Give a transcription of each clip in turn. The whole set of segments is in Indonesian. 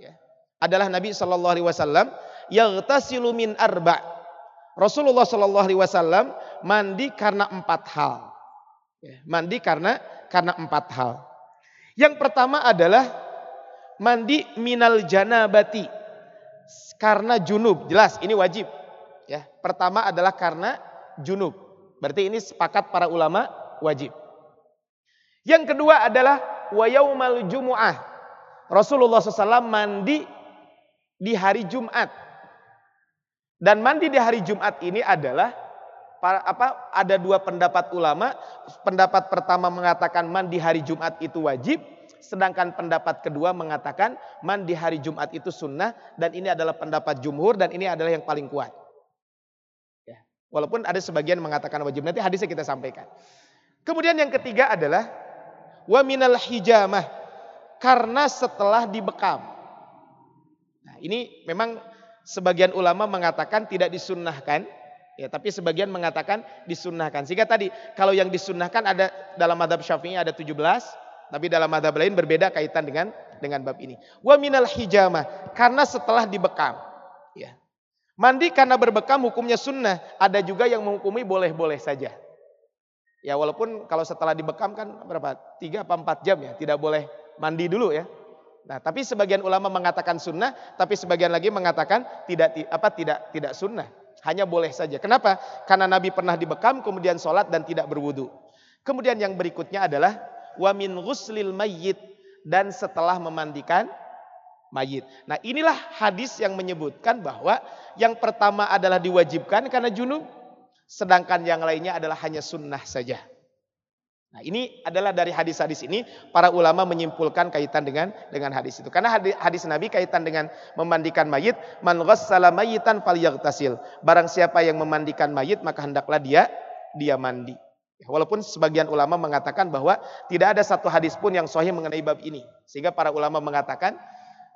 ya, adalah Nabi Shallallahu Alaihi Wasallam yaghtasilu min arba. Rasulullah Shallallahu Alaihi Wasallam mandi karena empat hal. Ya, mandi karena karena empat hal. Yang pertama adalah mandi minal janabati karena junub. Jelas ini wajib. Ya, pertama adalah karena junub. Berarti ini sepakat para ulama wajib. Yang kedua adalah wayaumal jumu'ah. Rasulullah SAW mandi di hari Jumat. Dan mandi di hari Jumat ini adalah apa ada dua pendapat ulama. Pendapat pertama mengatakan mandi hari Jumat itu wajib, sedangkan pendapat kedua mengatakan mandi hari Jumat itu sunnah dan ini adalah pendapat jumhur dan ini adalah yang paling kuat. Ya. Walaupun ada sebagian mengatakan wajib nanti hadisnya kita sampaikan. Kemudian yang ketiga adalah wa minal hijamah karena setelah dibekam. Nah, ini memang sebagian ulama mengatakan tidak disunnahkan, ya, tapi sebagian mengatakan disunnahkan. Sehingga tadi kalau yang disunnahkan ada dalam madhab syafi'i ada 17, tapi dalam madhab lain berbeda kaitan dengan dengan bab ini. Wa minal hijamah karena setelah dibekam. Ya. Mandi karena berbekam hukumnya sunnah. Ada juga yang menghukumi boleh-boleh saja. Ya walaupun kalau setelah dibekam kan berapa? Tiga apa empat jam ya. Tidak boleh mandi dulu ya. Nah, tapi sebagian ulama mengatakan sunnah, tapi sebagian lagi mengatakan tidak apa tidak tidak sunnah, hanya boleh saja. Kenapa? Karena Nabi pernah dibekam, kemudian sholat dan tidak berwudu. Kemudian yang berikutnya adalah wa min ghuslil mayyit dan setelah memandikan mayit. Nah, inilah hadis yang menyebutkan bahwa yang pertama adalah diwajibkan karena junub, sedangkan yang lainnya adalah hanya sunnah saja. Nah, ini adalah dari hadis-hadis ini para ulama menyimpulkan kaitan dengan dengan hadis itu. Karena hadis, hadis Nabi kaitan dengan memandikan mayit, man ghassala mayitan falyaghtasil. Barang siapa yang memandikan mayit maka hendaklah dia dia mandi. Walaupun sebagian ulama mengatakan bahwa tidak ada satu hadis pun yang sahih mengenai bab ini. Sehingga para ulama mengatakan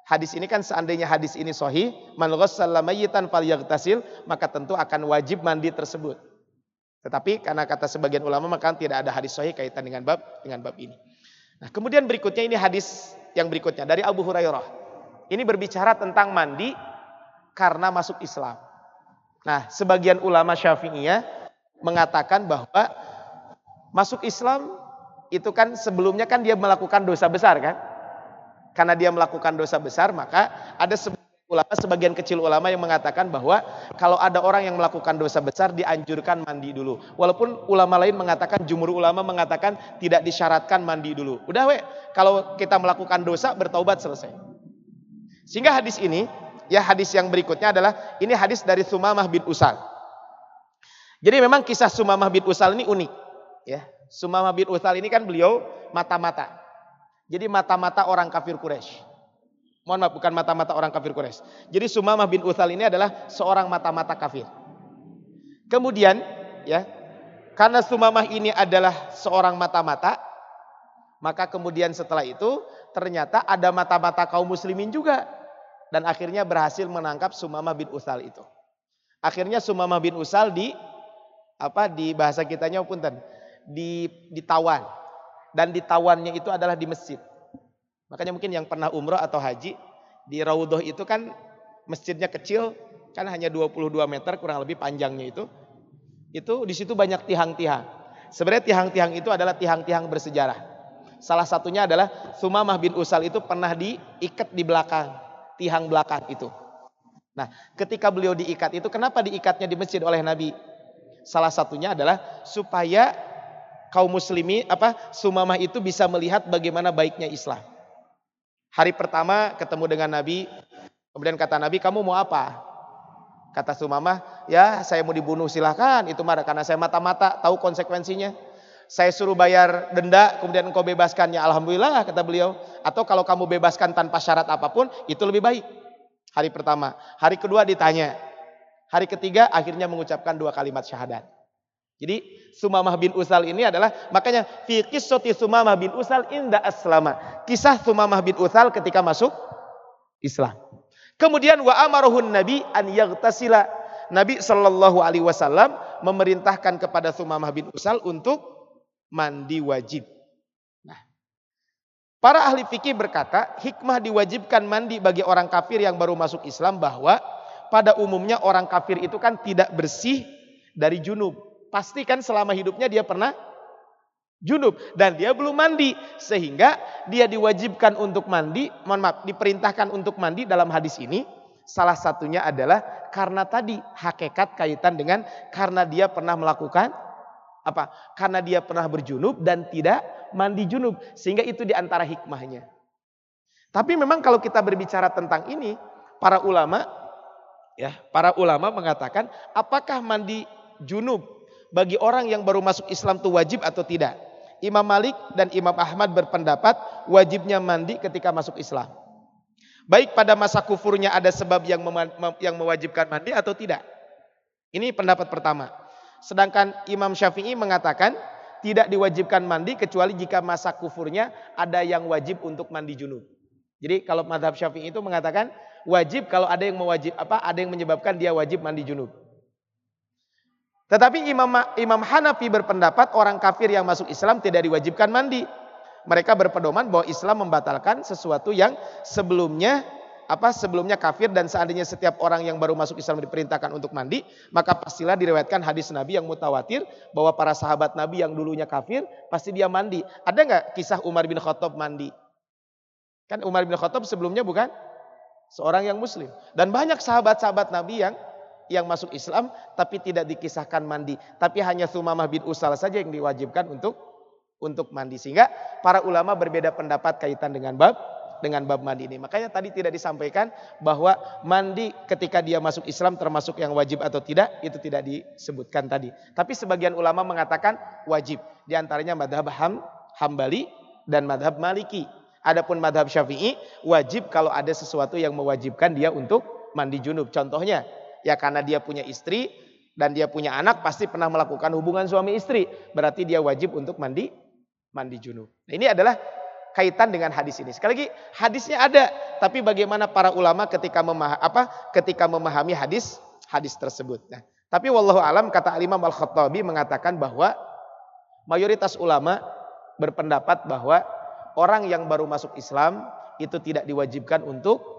hadis ini kan seandainya hadis ini sahih, man ghassala mayitan falyaghtasil, maka tentu akan wajib mandi tersebut. Tetapi karena kata sebagian ulama maka tidak ada hadis sahih kaitan dengan bab dengan bab ini. Nah, kemudian berikutnya ini hadis yang berikutnya dari Abu Hurairah. Ini berbicara tentang mandi karena masuk Islam. Nah, sebagian ulama Syafi'iyah mengatakan bahwa masuk Islam itu kan sebelumnya kan dia melakukan dosa besar kan? Karena dia melakukan dosa besar, maka ada ulama sebagian kecil ulama yang mengatakan bahwa kalau ada orang yang melakukan dosa besar dianjurkan mandi dulu. Walaupun ulama lain mengatakan jumhur ulama mengatakan tidak disyaratkan mandi dulu. Udah we, kalau kita melakukan dosa bertaubat selesai. Sehingga hadis ini, ya hadis yang berikutnya adalah ini hadis dari Sumamah bin Usal. Jadi memang kisah Sumamah bin Usal ini unik, ya. Sumamah bin Usal ini kan beliau mata-mata. Jadi mata-mata orang kafir Quraisy. Mohon maaf, bukan mata-mata orang kafir Quraisy. Jadi Sumamah bin Uthal ini adalah seorang mata-mata kafir. Kemudian, ya, karena Sumamah ini adalah seorang mata-mata, maka kemudian setelah itu ternyata ada mata-mata kaum muslimin juga. Dan akhirnya berhasil menangkap Sumamah bin Uthal itu. Akhirnya Sumamah bin Usal di apa di bahasa kitanya punten di ditawan dan ditawannya itu adalah di masjid. Makanya mungkin yang pernah umroh atau haji di Raudhoh itu kan masjidnya kecil, kan hanya 22 meter kurang lebih panjangnya itu. Itu di situ banyak tiang-tiang. Sebenarnya tiang-tiang itu adalah tiang-tiang bersejarah. Salah satunya adalah Sumamah bin Usal itu pernah diikat di belakang, tiang belakang itu. Nah, ketika beliau diikat itu kenapa diikatnya di masjid oleh Nabi? Salah satunya adalah supaya kaum muslimi apa Sumamah itu bisa melihat bagaimana baiknya Islam. Hari pertama ketemu dengan Nabi, kemudian kata Nabi, kamu mau apa? Kata Sumamah, ya saya mau dibunuh silahkan, itu marah karena saya mata-mata tahu konsekuensinya. Saya suruh bayar denda, kemudian engkau bebaskannya, alhamdulillah kata beliau. Atau kalau kamu bebaskan tanpa syarat apa pun, itu lebih baik. Hari pertama, hari kedua ditanya, hari ketiga akhirnya mengucapkan dua kalimat syahadat. Jadi Sumamah bin Usal ini adalah makanya fi qissati Sumamah bin Usal inda aslama. Kisah Sumamah bin Usal ketika masuk Islam. Kemudian wa amaruhun nabi an yaghtasila. Nabi sallallahu alaihi wasallam memerintahkan kepada Sumamah bin Usal untuk mandi wajib. Nah, Para ahli fikih berkata, hikmah diwajibkan mandi bagi orang kafir yang baru masuk Islam bahwa pada umumnya orang kafir itu kan tidak bersih dari junub. Pasti kan selama hidupnya dia pernah junub dan dia belum mandi sehingga dia diwajibkan untuk mandi, mohon maaf, diperintahkan untuk mandi dalam hadis ini salah satunya adalah karena tadi hakikat kaitan dengan karena dia pernah melakukan apa? Karena dia pernah berjunub dan tidak mandi junub. Sehingga itu di antara hikmahnya. Tapi memang kalau kita berbicara tentang ini, para ulama ya, para ulama mengatakan apakah mandi junub bagi orang yang baru masuk Islam itu wajib atau tidak? Imam Malik dan Imam Ahmad berpendapat wajibnya mandi ketika masuk Islam. Baik pada masa kufurnya ada sebab yang yang mewajibkan mandi atau tidak. Ini pendapat pertama. Sedangkan Imam Syafi'i mengatakan tidak diwajibkan mandi kecuali jika masa kufurnya ada yang wajib untuk mandi junub. Jadi kalau madhab syafi'i itu mengatakan wajib kalau ada yang mewajib apa ada yang menyebabkan dia wajib mandi junub. Tetapi Imam Imam Hanafi berpendapat orang kafir yang masuk Islam tidak diwajibkan mandi. Mereka berpedoman bahwa Islam membatalkan sesuatu yang sebelumnya apa sebelumnya kafir dan seandainya setiap orang yang baru masuk Islam diperintahkan untuk mandi, maka pastilah diriwayatkan hadis Nabi yang mutawatir bahwa para sahabat Nabi yang dulunya kafir pasti dia mandi. Ada nggak kisah Umar bin Khattab mandi? Kan Umar bin Khattab sebelumnya bukan seorang yang muslim dan banyak sahabat-sahabat Nabi yang yang masuk Islam tapi tidak dikisahkan mandi, tapi hanya Sumamah bin Usal saja yang diwajibkan untuk untuk mandi sehingga para ulama berbeda pendapat kaitan dengan bab dengan bab mandi ini. Makanya tadi tidak disampaikan bahwa mandi ketika dia masuk Islam termasuk yang wajib atau tidak, itu tidak disebutkan tadi. Tapi sebagian ulama mengatakan wajib. Di antaranya madhab ham, hambali dan madhab maliki. Adapun madhab syafi'i wajib kalau ada sesuatu yang mewajibkan dia untuk mandi junub. Contohnya ya karena dia punya istri dan dia punya anak pasti pernah melakukan hubungan suami istri. Berarti dia wajib untuk mandi mandi junub. Nah, ini adalah kaitan dengan hadis ini. Sekali lagi hadisnya ada, tapi bagaimana para ulama ketika memahami apa? Ketika memahami hadis hadis tersebut. Nah, tapi wallahu alam kata Imam Al-Khattabi mengatakan bahwa mayoritas ulama berpendapat bahwa orang yang baru masuk Islam itu tidak diwajibkan untuk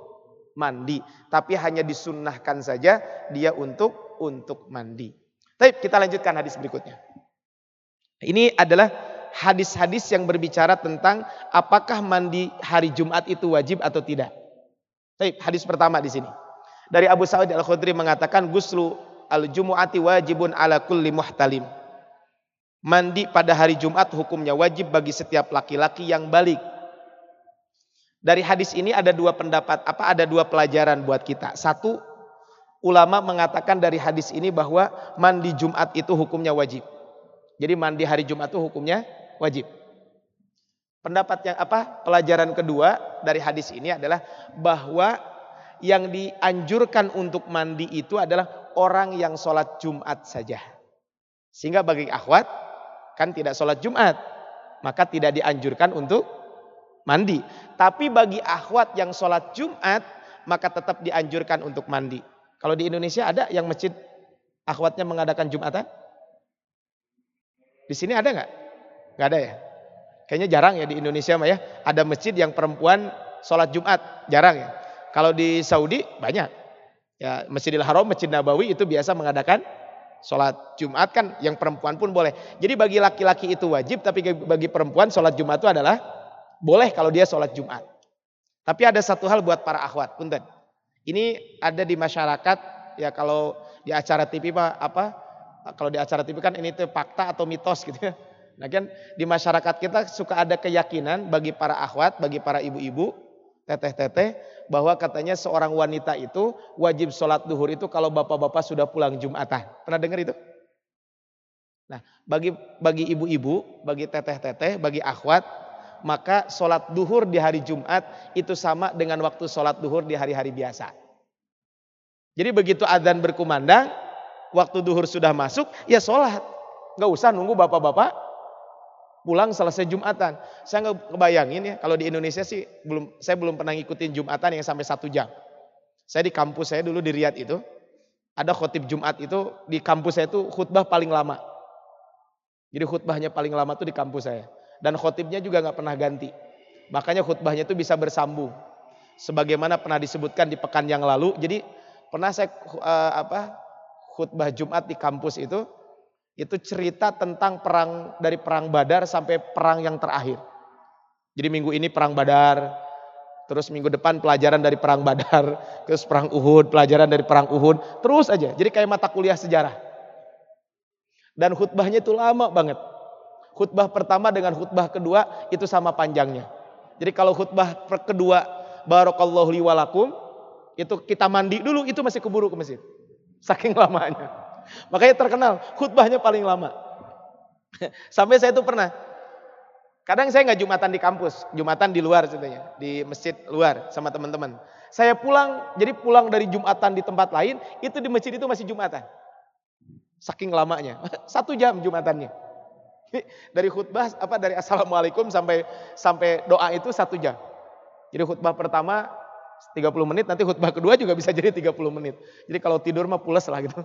mandi, tapi hanya disunnahkan saja dia untuk untuk mandi. Baik, kita lanjutkan hadis berikutnya. Ini adalah hadis-hadis yang berbicara tentang apakah mandi hari Jumat itu wajib atau tidak. Baik, hadis pertama di sini. Dari Abu Sa'id Al-Khudri mengatakan guslu al-jumu'ati wajibun ala kulli muhtalim. Mandi pada hari Jumat hukumnya wajib bagi setiap laki-laki yang balik. Dari hadis ini ada dua pendapat, apa ada dua pelajaran buat kita. Satu, ulama mengatakan dari hadis ini bahwa mandi Jumat itu hukumnya wajib. Jadi mandi hari Jumat itu hukumnya wajib. Pendapat yang apa? Pelajaran kedua dari hadis ini adalah bahwa yang dianjurkan untuk mandi itu adalah orang yang sholat Jumat saja. Sehingga bagi akhwat kan tidak sholat Jumat, maka tidak dianjurkan untuk mandi. Tapi bagi akhwat yang sholat Jumat, maka tetap dianjurkan untuk mandi. Kalau di Indonesia ada yang masjid akhwatnya mengadakan Jumatan? Di sini ada nggak? Gak ada ya? Kayaknya jarang ya di Indonesia mah ya. Ada masjid yang perempuan sholat Jumat. Jarang ya. Kalau di Saudi banyak. Ya Masjidil Haram, Masjid Nabawi itu biasa mengadakan sholat Jumat kan yang perempuan pun boleh. Jadi bagi laki-laki itu wajib, tapi bagi perempuan sholat Jumat itu adalah boleh kalau dia sholat Jumat. Tapi ada satu hal buat para akhwat, punten. Ini ada di masyarakat, ya kalau di acara TV apa, kalau di acara TV kan ini tuh fakta atau mitos gitu ya. Nah kan di masyarakat kita suka ada keyakinan bagi para akhwat, bagi para ibu-ibu, teteh-teteh, bahwa katanya seorang wanita itu wajib sholat duhur itu kalau bapak-bapak sudah pulang Jumatan. Pernah dengar itu? Nah bagi bagi ibu-ibu, bagi teteh-teteh, bagi akhwat, maka sholat duhur di hari Jumat itu sama dengan waktu sholat duhur di hari-hari biasa. Jadi begitu adzan berkumandang, waktu duhur sudah masuk, ya sholat. Gak usah nunggu bapak-bapak pulang selesai Jumatan. Saya nggak kebayangin ya kalau di Indonesia sih belum saya belum pernah ngikutin Jumatan yang sampai satu jam. Saya di kampus saya dulu di Riyadh itu ada khotib Jumat itu di kampus saya itu khutbah paling lama. Jadi khutbahnya paling lama tuh di kampus saya dan khotibnya juga nggak pernah ganti. makanya khutbahnya itu bisa bersambung. Sebagaimana pernah disebutkan di pekan yang lalu. Jadi pernah saya uh, apa khutbah Jumat di kampus itu itu cerita tentang perang dari perang Badar sampai perang yang terakhir. Jadi minggu ini perang Badar, terus minggu depan pelajaran dari perang Badar, terus perang Uhud, pelajaran dari perang Uhud, terus aja. Jadi kayak mata kuliah sejarah. Dan khutbahnya itu lama banget. Khutbah pertama dengan khutbah kedua itu sama panjangnya. Jadi kalau khutbah kedua barakallahu li walakum itu kita mandi dulu itu masih keburu ke masjid. Saking lamanya. Makanya terkenal khutbahnya paling lama. Sampai saya itu pernah. Kadang saya nggak jumatan di kampus, jumatan di luar sebenarnya, di masjid luar sama teman-teman. Saya pulang, jadi pulang dari jumatan di tempat lain, itu di masjid itu masih jumatan. Saking lamanya, satu jam jumatannya. Dari khutbah apa dari assalamualaikum sampai sampai doa itu satu jam. Jadi khutbah pertama 30 menit, nanti khutbah kedua juga bisa jadi 30 menit. Jadi kalau tidur mah pulas lah gitu.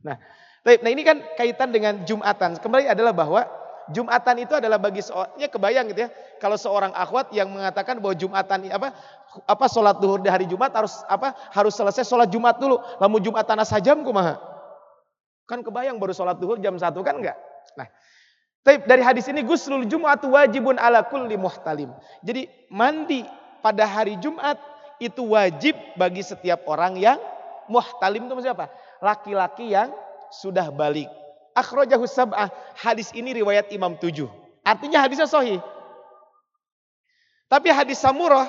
Nah, nah ini kan kaitan dengan Jumatan. Kembali adalah bahwa Jumatan itu adalah bagi seorang, ya kebayang gitu ya, kalau seorang akhwat yang mengatakan bahwa Jumatan apa apa sholat duhur di hari Jumat harus apa harus selesai sholat Jumat dulu. Lamu Jumatan asajam kumaha? Kan kebayang baru sholat duhur jam satu kan enggak? Nah, tapi dari hadis ini guslul Jumat wajibun ala kulli muhtalim. Jadi mandi pada hari Jumat itu wajib bagi setiap orang yang muhtalim itu maksudnya apa? laki-laki yang sudah balik. Akhrajahu sab'ah. Hadis ini riwayat Imam tujuh. Artinya hadisnya sahih. Tapi hadis Samurah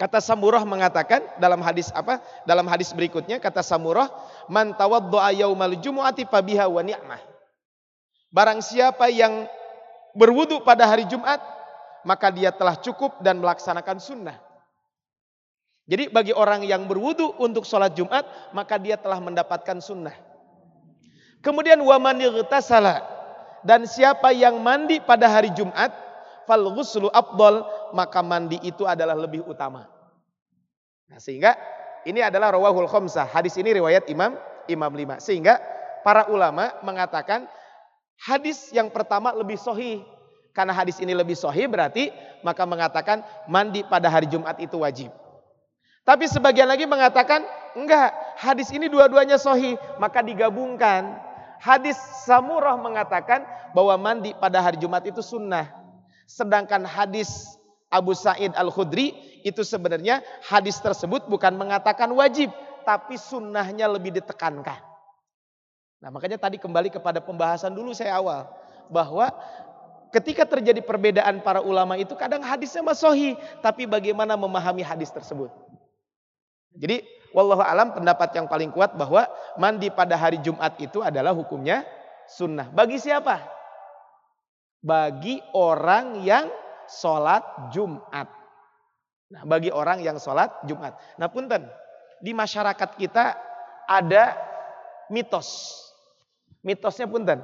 kata Samurah mengatakan dalam hadis apa? Dalam hadis berikutnya kata Samurah, "Man tawaddaa yaumal jumu'ati fabiha wa ni'mah." Barang siapa yang berwudu pada hari Jumat, maka dia telah cukup dan melaksanakan sunnah. Jadi bagi orang yang berwudu untuk sholat Jumat, maka dia telah mendapatkan sunnah. Kemudian waman salah dan siapa yang mandi pada hari Jumat, fal ghuslu afdal, maka mandi itu adalah lebih utama. Nah, sehingga ini adalah rawahul khamsah. Hadis ini riwayat Imam Imam lima. Sehingga para ulama mengatakan hadis yang pertama lebih sohi. Karena hadis ini lebih sohi berarti maka mengatakan mandi pada hari Jumat itu wajib. Tapi sebagian lagi mengatakan, enggak, hadis ini dua-duanya sohi, maka digabungkan. Hadis Samurah mengatakan bahwa mandi pada hari Jumat itu sunnah. Sedangkan hadis Abu Sa'id Al-Khudri itu sebenarnya hadis tersebut bukan mengatakan wajib, tapi sunnahnya lebih ditekankan. Nah makanya tadi kembali kepada pembahasan dulu saya awal. Bahwa ketika terjadi perbedaan para ulama itu kadang hadisnya masohi. Tapi bagaimana memahami hadis tersebut. Jadi wallahu alam pendapat yang paling kuat bahwa mandi pada hari Jumat itu adalah hukumnya sunnah. Bagi siapa? Bagi orang yang sholat Jumat. Nah, bagi orang yang sholat Jumat. Nah, punten, di masyarakat kita ada mitos. Mitosnya punten.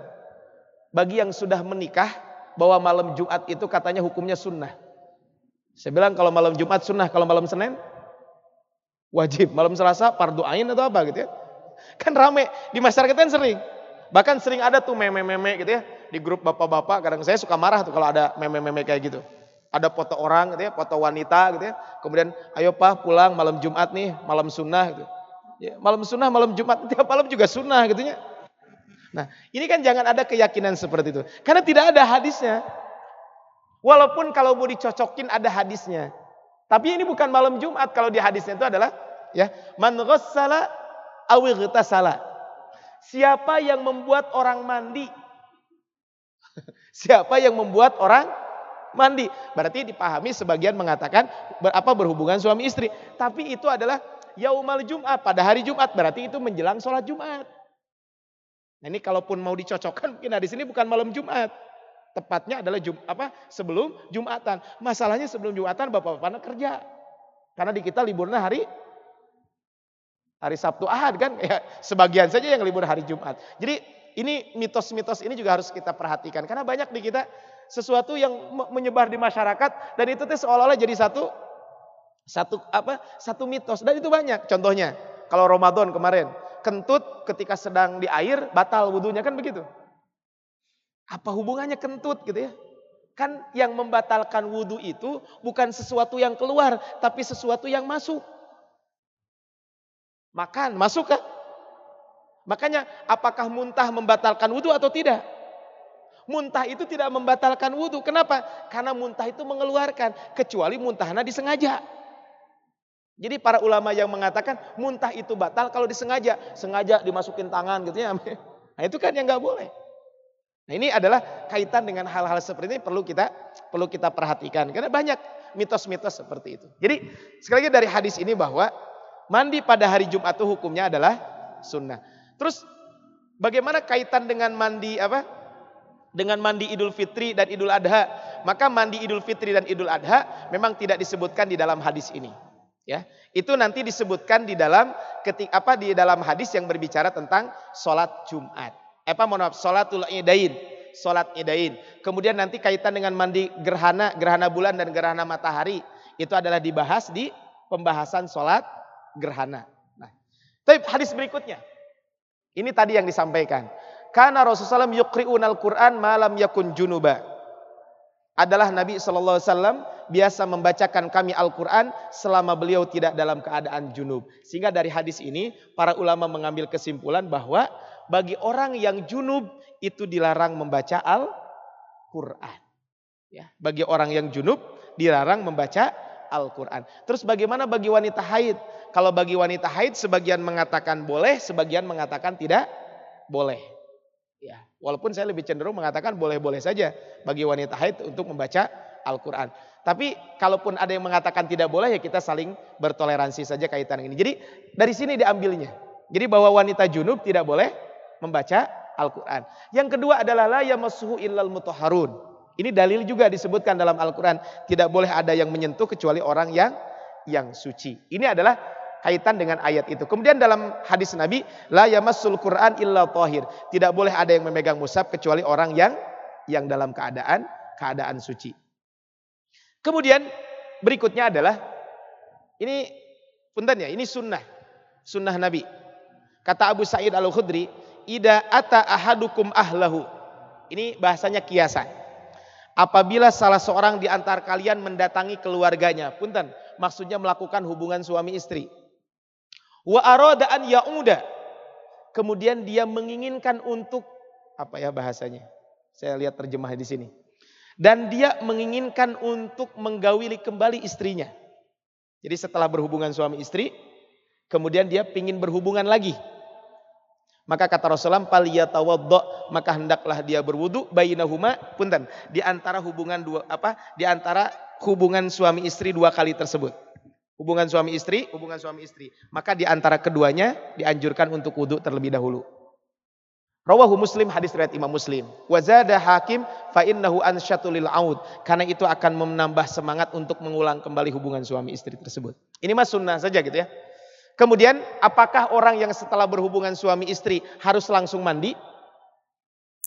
Bagi yang sudah menikah, bahwa malam Jumat itu katanya hukumnya sunnah. Saya bilang kalau malam Jumat sunnah, kalau malam Senin Wajib malam Selasa fardu ain atau apa gitu ya. Kan rame di masyarakat kan sering. Bahkan sering ada tuh meme-meme gitu ya di grup bapak-bapak. Kadang saya suka marah tuh kalau ada meme-meme kayak gitu. Ada foto orang gitu ya, foto wanita gitu ya. Kemudian ayo pak pulang malam Jumat nih, malam sunnah gitu. Ya, malam sunnah, malam Jumat, tiap malam juga sunnah gitu ya. Nah ini kan jangan ada keyakinan seperti itu. Karena tidak ada hadisnya. Walaupun kalau mau dicocokin ada hadisnya. Tapi ini bukan malam Jumat kalau di hadisnya itu adalah ya man ghassala aw salah. Siapa yang membuat orang mandi? Siapa yang membuat orang mandi? Berarti dipahami sebagian mengatakan apa berhubungan suami istri. Tapi itu adalah yaumal Jumat pada hari Jumat berarti itu menjelang sholat Jumat. Nah ini kalaupun mau dicocokkan mungkin hadis ini bukan malam Jumat. Tepatnya adalah Jum, apa sebelum Jumatan. Masalahnya sebelum Jumatan bapak-bapak kerja. Karena di kita liburnya hari hari Sabtu Ahad kan. Ya, sebagian saja yang libur hari Jumat. Jadi ini mitos-mitos ini juga harus kita perhatikan. Karena banyak di kita sesuatu yang menyebar di masyarakat dan itu tuh seolah-olah jadi satu satu apa satu mitos dan itu banyak contohnya kalau Ramadan kemarin kentut ketika sedang di air batal wudhunya kan begitu apa hubungannya kentut gitu ya? Kan yang membatalkan wudhu itu bukan sesuatu yang keluar, tapi sesuatu yang masuk. Makan, masuk kan? Makanya apakah muntah membatalkan wudhu atau tidak? Muntah itu tidak membatalkan wudhu. Kenapa? Karena muntah itu mengeluarkan. Kecuali muntahnya disengaja. Jadi para ulama yang mengatakan muntah itu batal kalau disengaja. Sengaja dimasukin tangan gitu ya. Nah itu kan yang nggak boleh. Nah ini adalah kaitan dengan hal-hal seperti ini perlu kita perlu kita perhatikan. Karena banyak mitos-mitos seperti itu. Jadi sekali lagi dari hadis ini bahwa mandi pada hari Jumat itu hukumnya adalah sunnah. Terus bagaimana kaitan dengan mandi apa? Dengan mandi Idul Fitri dan Idul Adha. Maka mandi Idul Fitri dan Idul Adha memang tidak disebutkan di dalam hadis ini. Ya, itu nanti disebutkan di dalam ketik apa di dalam hadis yang berbicara tentang sholat Jumat. Apa mohon maaf, sholatul idain, sholat idain. Kemudian nanti kaitan dengan mandi gerhana, gerhana bulan dan gerhana matahari itu adalah dibahas di pembahasan sholat gerhana. Nah, tapi hadis berikutnya ini tadi yang disampaikan. Karena Rasulullah SAW yukri'un al-Quran malam yakun junuba. Adalah Nabi SAW biasa membacakan kami Al-Quran selama beliau tidak dalam keadaan junub. Sehingga dari hadis ini para ulama mengambil kesimpulan bahwa bagi orang yang junub itu dilarang membaca Al-Quran. Ya, bagi orang yang junub dilarang membaca Al-Quran. Terus bagaimana bagi wanita haid? Kalau bagi wanita haid sebagian mengatakan boleh, sebagian mengatakan tidak boleh. Ya, walaupun saya lebih cenderung mengatakan boleh-boleh saja bagi wanita haid untuk membaca Al-Quran. Tapi kalaupun ada yang mengatakan tidak boleh ya kita saling bertoleransi saja kaitan ini. Jadi dari sini diambilnya. Jadi bahwa wanita junub tidak boleh membaca Al-Quran. Yang kedua adalah la yamassuhu illal mutahharun. Ini dalil juga disebutkan dalam Al-Quran. Tidak boleh ada yang menyentuh kecuali orang yang yang suci. Ini adalah kaitan dengan ayat itu. Kemudian dalam hadis Nabi, la yamassul Quran illa tahir. Tidak boleh ada yang memegang mushaf kecuali orang yang yang dalam keadaan keadaan suci. Kemudian berikutnya adalah ini punten ya, ini sunnah. Sunnah Nabi. Kata Abu Sa'id Al-Khudri, "Ida ata ahadukum ahlahu." Ini bahasanya kiasan. Apabila salah seorang di antara kalian mendatangi keluarganya, punten, maksudnya melakukan hubungan suami istri. Wa arada an ya'uda. Kemudian dia menginginkan untuk apa ya bahasanya? Saya lihat terjemah di sini. Dan dia menginginkan untuk menggawili kembali istrinya. Jadi setelah berhubungan suami istri, kemudian dia ingin berhubungan lagi. Maka kata Rasulullah, "Faliyatawaddo", maka hendaklah dia berwudu bainahuma, punten, di antara hubungan dua apa? Di antara hubungan suami istri dua kali tersebut. Hubungan suami istri, hubungan suami istri. Maka di antara keduanya dianjurkan untuk wudhu terlebih dahulu. Rawahu Muslim hadis riwayat Imam Muslim. Wazada Hakim fa innahu ansyatul aud. Karena itu akan menambah semangat untuk mengulang kembali hubungan suami istri tersebut. Ini mas sunnah saja gitu ya. Kemudian apakah orang yang setelah berhubungan suami istri harus langsung mandi?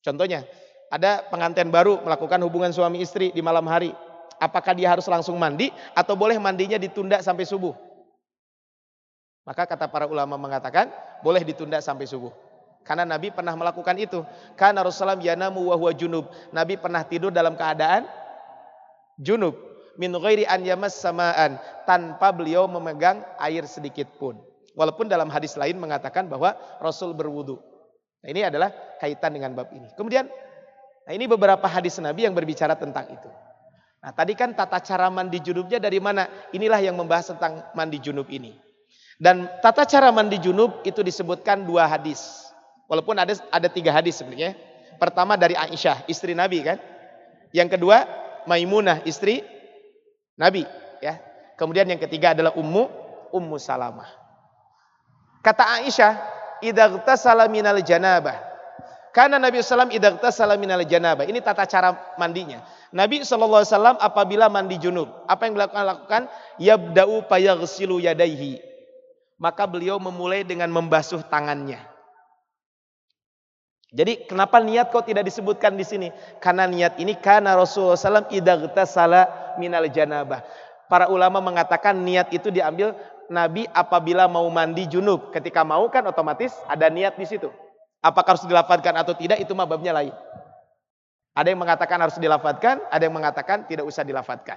Contohnya, ada pengantin baru melakukan hubungan suami istri di malam hari. Apakah dia harus langsung mandi atau boleh mandinya ditunda sampai subuh? Maka kata para ulama mengatakan boleh ditunda sampai subuh. Karena Nabi pernah melakukan itu. Karena Rasulullah yanamu wa huwa junub. Nabi pernah tidur dalam keadaan junub. Min ghairi an samaan. Tanpa beliau memegang air sedikit pun. Walaupun dalam hadis lain mengatakan bahwa Rasul berwudu. Nah, ini adalah kaitan dengan bab ini. Kemudian, nah ini beberapa hadis Nabi yang berbicara tentang itu. Nah tadi kan tata cara mandi junubnya dari mana? Inilah yang membahas tentang mandi junub ini. Dan tata cara mandi junub itu disebutkan dua hadis. Walaupun ada ada tiga hadis sebenarnya. Pertama dari Aisyah, istri Nabi kan. Yang kedua Maimunah, istri Nabi. Ya. Kemudian yang ketiga adalah Ummu Ummu Salamah. Kata Aisyah, idza minal janabah. Karena Nabi SAW idza minal janabah. Ini tata cara mandinya. Nabi SAW apabila mandi junub, apa yang beliau lakukan? Yabda'u payaghsilu yadaihi. Maka beliau memulai dengan membasuh tangannya. Jadi kenapa niat kok tidak disebutkan di sini? Karena niat ini karena Rasulullah SAW idagtasala minal janabah. Para ulama mengatakan niat itu diambil Nabi apabila mau mandi junub. Ketika mau kan otomatis ada niat di situ. Apakah harus dilafadkan atau tidak itu mah babnya lain. Ada yang mengatakan harus dilafatkan, ada yang mengatakan tidak usah dilafatkan.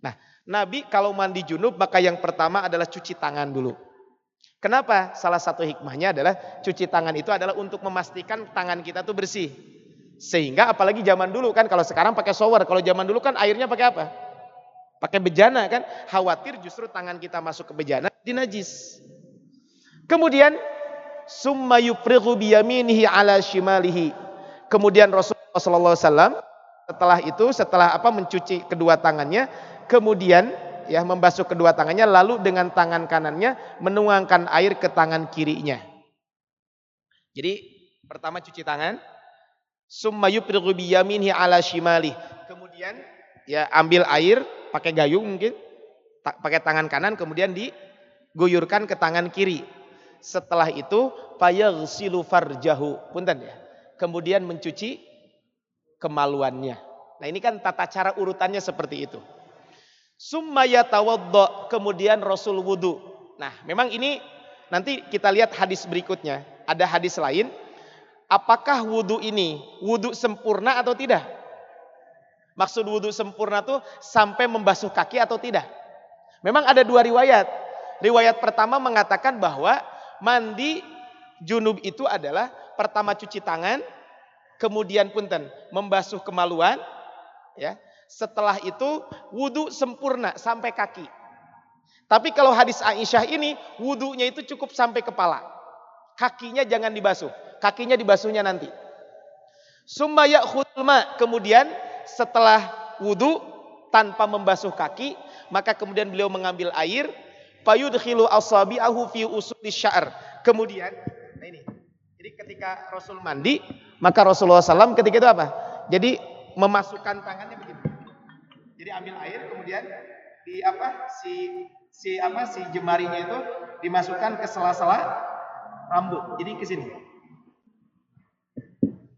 Nah, Nabi kalau mandi junub maka yang pertama adalah cuci tangan dulu. Kenapa? Salah satu hikmahnya adalah cuci tangan itu adalah untuk memastikan tangan kita tuh bersih. Sehingga apalagi zaman dulu kan kalau sekarang pakai shower, kalau zaman dulu kan airnya pakai apa? Pakai bejana kan? Khawatir justru tangan kita masuk ke bejana dinajis. Kemudian summa yufrighu biyaminihi ala shimalihi. Kemudian Rasulullah wasallam setelah itu setelah apa mencuci kedua tangannya kemudian ya membasuh kedua tangannya lalu dengan tangan kanannya menuangkan air ke tangan kirinya. Jadi pertama cuci tangan summa biyaminihi ala shimalihi. Kemudian ya ambil air pakai gayung mungkin pakai tangan kanan kemudian diguyurkan ke tangan kiri setelah itu fayaghsilu farjahu. Punten ya. Kemudian mencuci kemaluannya. Nah, ini kan tata cara urutannya seperti itu. Summa yatawadda, kemudian Rasul wudu. Nah, memang ini nanti kita lihat hadis berikutnya. Ada hadis lain. Apakah wudu ini wudu sempurna atau tidak? Maksud wudu sempurna tuh sampai membasuh kaki atau tidak? Memang ada dua riwayat. Riwayat pertama mengatakan bahwa mandi junub itu adalah pertama cuci tangan, kemudian punten membasuh kemaluan, ya. Setelah itu wudhu sempurna sampai kaki. Tapi kalau hadis Aisyah ini wudhunya itu cukup sampai kepala. Kakinya jangan dibasuh, kakinya dibasuhnya nanti. Sumaya khulma, kemudian setelah wudhu tanpa membasuh kaki, maka kemudian beliau mengambil air, fayudkhilu asabi'ahu fi usuli sya'r. Kemudian, nah ini. Jadi ketika Rasul mandi, maka Rasulullah SAW ketika itu apa? Jadi memasukkan tangannya begini. Jadi ambil air kemudian di apa si si apa si jemarinya itu dimasukkan ke sela-sela rambut. Jadi ke sini.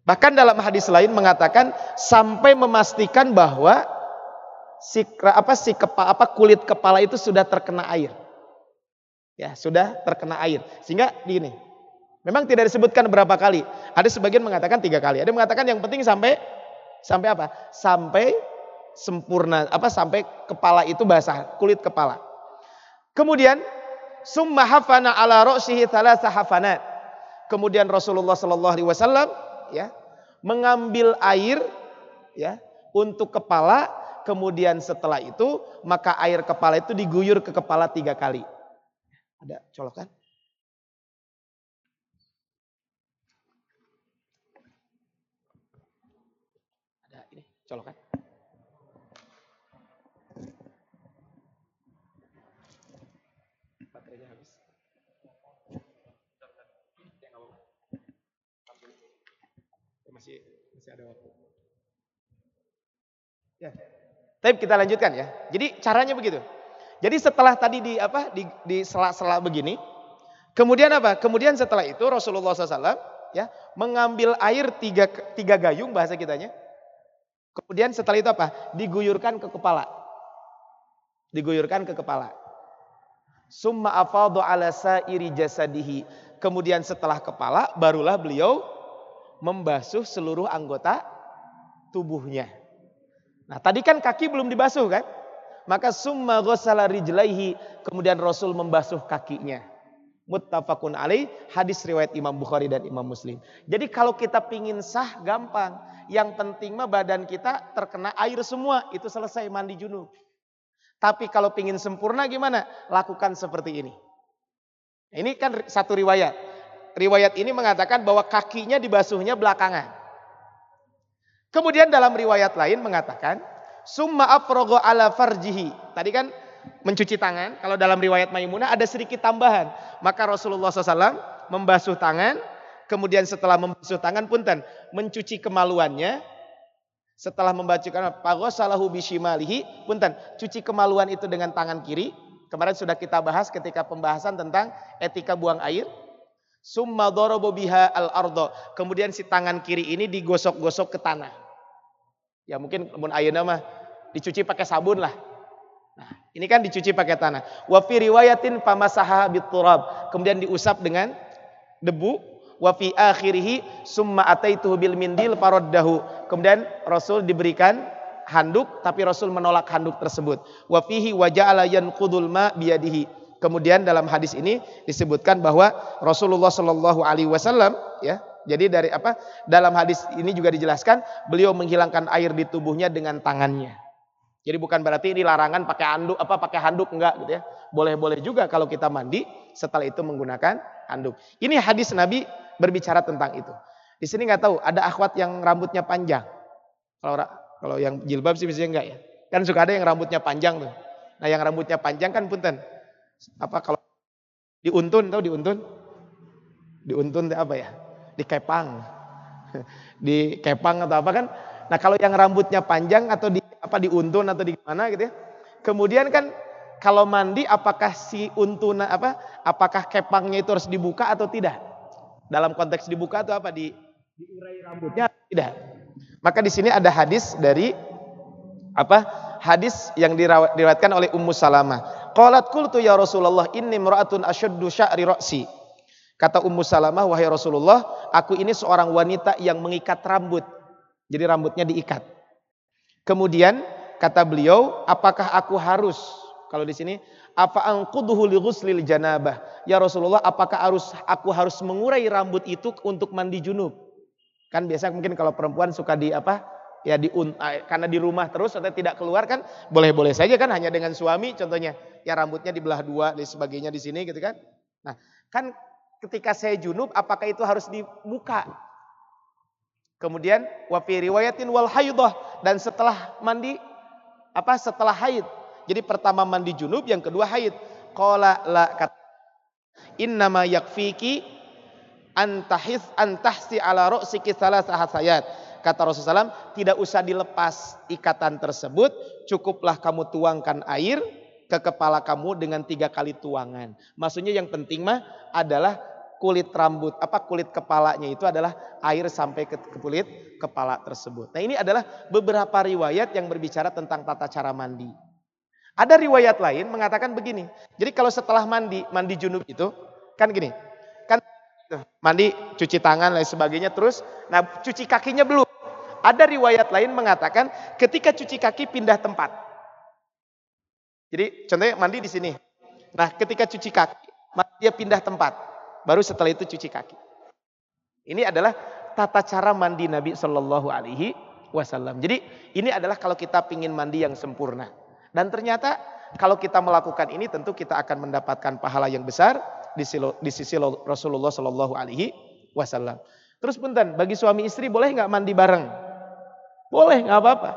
Bahkan dalam hadis lain mengatakan sampai memastikan bahwa si apa si kepa, apa kulit kepala itu sudah terkena air. Ya, sudah terkena air. Sehingga gini. Memang tidak disebutkan berapa kali. Ada sebagian mengatakan tiga kali. Ada yang mengatakan yang penting sampai sampai apa? Sampai sempurna apa sampai kepala itu basah, kulit kepala. Kemudian summa hafana ala ra'sihi thalatha hafanat. Kemudian Rasulullah sallallahu alaihi wasallam ya mengambil air ya untuk kepala kemudian setelah itu maka air kepala itu diguyur ke kepala tiga kali. Ada colokan? Colokan? Baterainya habis. Masih masih ada waktu. Ya. Tapi kita lanjutkan ya. Jadi caranya begitu. Jadi setelah tadi di apa di, di sela-sela begini, kemudian apa? Kemudian setelah itu Rasulullah SAW ya mengambil air tiga, tiga gayung bahasa kitanya. Kemudian setelah itu apa? Diguyurkan ke kepala. Diguyurkan ke kepala. Summa afadu ala sa'iri jasadihi. Kemudian setelah kepala barulah beliau membasuh seluruh anggota tubuhnya. Nah tadi kan kaki belum dibasuh kan? Maka summa ghusala rijlaihi. Kemudian Rasul membasuh kakinya. Muttafaqun alaih. Hadis riwayat Imam Bukhari dan Imam Muslim. Jadi kalau kita pingin sah gampang. Yang penting mah badan kita terkena air semua. Itu selesai mandi junub. Tapi kalau pingin sempurna gimana? Lakukan seperti ini. Ini kan satu riwayat. Riwayat ini mengatakan bahwa kakinya dibasuhnya belakangan. Kemudian dalam riwayat lain mengatakan summa afrogo ala farjihi. Tadi kan mencuci tangan. Kalau dalam riwayat Maimunah ada sedikit tambahan. Maka Rasulullah SAW membasuh tangan. Kemudian setelah membasuh tangan punten. Mencuci kemaluannya. Setelah membacakan pagosalahu bishimalihi. Punten. Cuci kemaluan itu dengan tangan kiri. Kemarin sudah kita bahas ketika pembahasan tentang etika buang air. Summa biha al ardo. Kemudian si tangan kiri ini digosok-gosok ke tanah. Ya mungkin mun ayeuna mah dicuci pakai sabun lah. Ini kan dicuci pakai tanah. Wa fi riwayatin famasaha biturab. Kemudian diusap dengan debu. wa fi akhirih summa ataituhu bil mindil faraddahu. Kemudian Rasul diberikan handuk tapi Rasul menolak handuk tersebut. Wa fihi wa ja'ala yanqudul ma biyadihi. Kemudian dalam hadis ini disebutkan bahwa Rasulullah Shallallahu alaihi wasallam ya. Jadi dari apa? Dalam hadis ini juga dijelaskan beliau menghilangkan air di tubuhnya dengan tangannya. Jadi bukan berarti ini larangan pakai handuk apa pakai handuk enggak gitu ya. Boleh-boleh juga kalau kita mandi setelah itu menggunakan handuk. Ini hadis Nabi berbicara tentang itu. Di sini nggak tahu ada akhwat yang rambutnya panjang. Kalau kalau yang jilbab sih biasanya enggak ya. Kan suka ada yang rambutnya panjang tuh. Nah, yang rambutnya panjang kan punten. Apa kalau diuntun tahu diuntun? Diuntun apa ya? Dikepang. Dikepang atau apa kan? Nah, kalau yang rambutnya panjang atau di apa diuntun atau di mana gitu ya. Kemudian kan kalau mandi apakah si untuna apa apakah kepangnya itu harus dibuka atau tidak? Dalam konteks dibuka atau apa di diurai rambutnya tidak. Maka di sini ada hadis dari apa? Hadis yang diriwayatkan oleh Ummu Salamah. Qalat qultu ya Rasulullah inni imra'atun ashaddu sya'ri ra'si. Kata Ummu Salamah, wahai Rasulullah, aku ini seorang wanita yang mengikat rambut. Jadi rambutnya diikat. Kemudian kata beliau, apakah aku harus kalau di sini apa angkuduhu li ghuslil janabah? Ya Rasulullah, apakah harus aku harus mengurai rambut itu untuk mandi junub? Kan biasa mungkin kalau perempuan suka di apa? Ya di eh, karena di rumah terus atau tidak keluar kan boleh-boleh saja kan hanya dengan suami contohnya ya rambutnya dibelah dua dan sebagainya di sini gitu kan. Nah, kan ketika saya junub apakah itu harus dibuka? Kemudian wa riwayatin wal haidah dan setelah mandi apa setelah haid. Jadi pertama mandi junub, yang kedua haid. Qala la kata innama yakfiki antahis antahsi ala ru'siki salah sayat. Kata Rasulullah SAW, tidak usah dilepas ikatan tersebut, cukuplah kamu tuangkan air ke kepala kamu dengan tiga kali tuangan. Maksudnya yang penting mah adalah kulit rambut, apa kulit kepalanya itu adalah air sampai ke kulit kepala tersebut. Nah ini adalah beberapa riwayat yang berbicara tentang tata cara mandi. Ada riwayat lain mengatakan begini. Jadi kalau setelah mandi, mandi junub itu kan gini. Kan mandi, cuci tangan dan sebagainya terus. Nah cuci kakinya belum. Ada riwayat lain mengatakan ketika cuci kaki pindah tempat. Jadi contohnya mandi di sini. Nah ketika cuci kaki, dia pindah tempat. Baru setelah itu cuci kaki. Ini adalah tata cara mandi Nabi Shallallahu Alaihi Wasallam. Jadi ini adalah kalau kita ingin mandi yang sempurna. Dan ternyata kalau kita melakukan ini tentu kita akan mendapatkan pahala yang besar di sisi Rasulullah Shallallahu Alaihi Wasallam. Terus punten, bagi suami istri boleh nggak mandi bareng? Boleh, nggak apa-apa.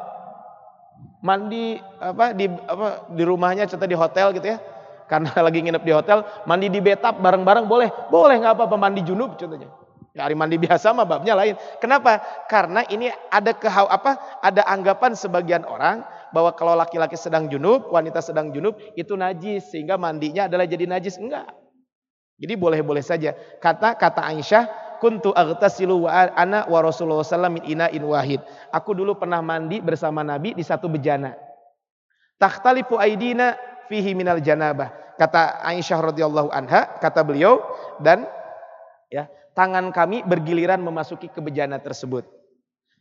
Mandi apa di apa di rumahnya, contoh di hotel gitu ya karena lagi nginep di hotel, mandi di betap bareng-bareng boleh. Boleh nggak apa-apa mandi junub contohnya. Ya, hari mandi biasa mah babnya lain. Kenapa? Karena ini ada kehau apa? Ada anggapan sebagian orang bahwa kalau laki-laki sedang junub, wanita sedang junub itu najis sehingga mandinya adalah jadi najis. Enggak. Jadi boleh-boleh saja. Kata kata Aisyah, kuntu aghtasilu wa ana wa Rasulullah sallallahu min ina'in wahid. Aku dulu pernah mandi bersama Nabi di satu bejana. Takhtalifu aidina fihi minal janabah. Kata Aisyah radhiyallahu anha, kata beliau dan ya, tangan kami bergiliran memasuki kebejana tersebut.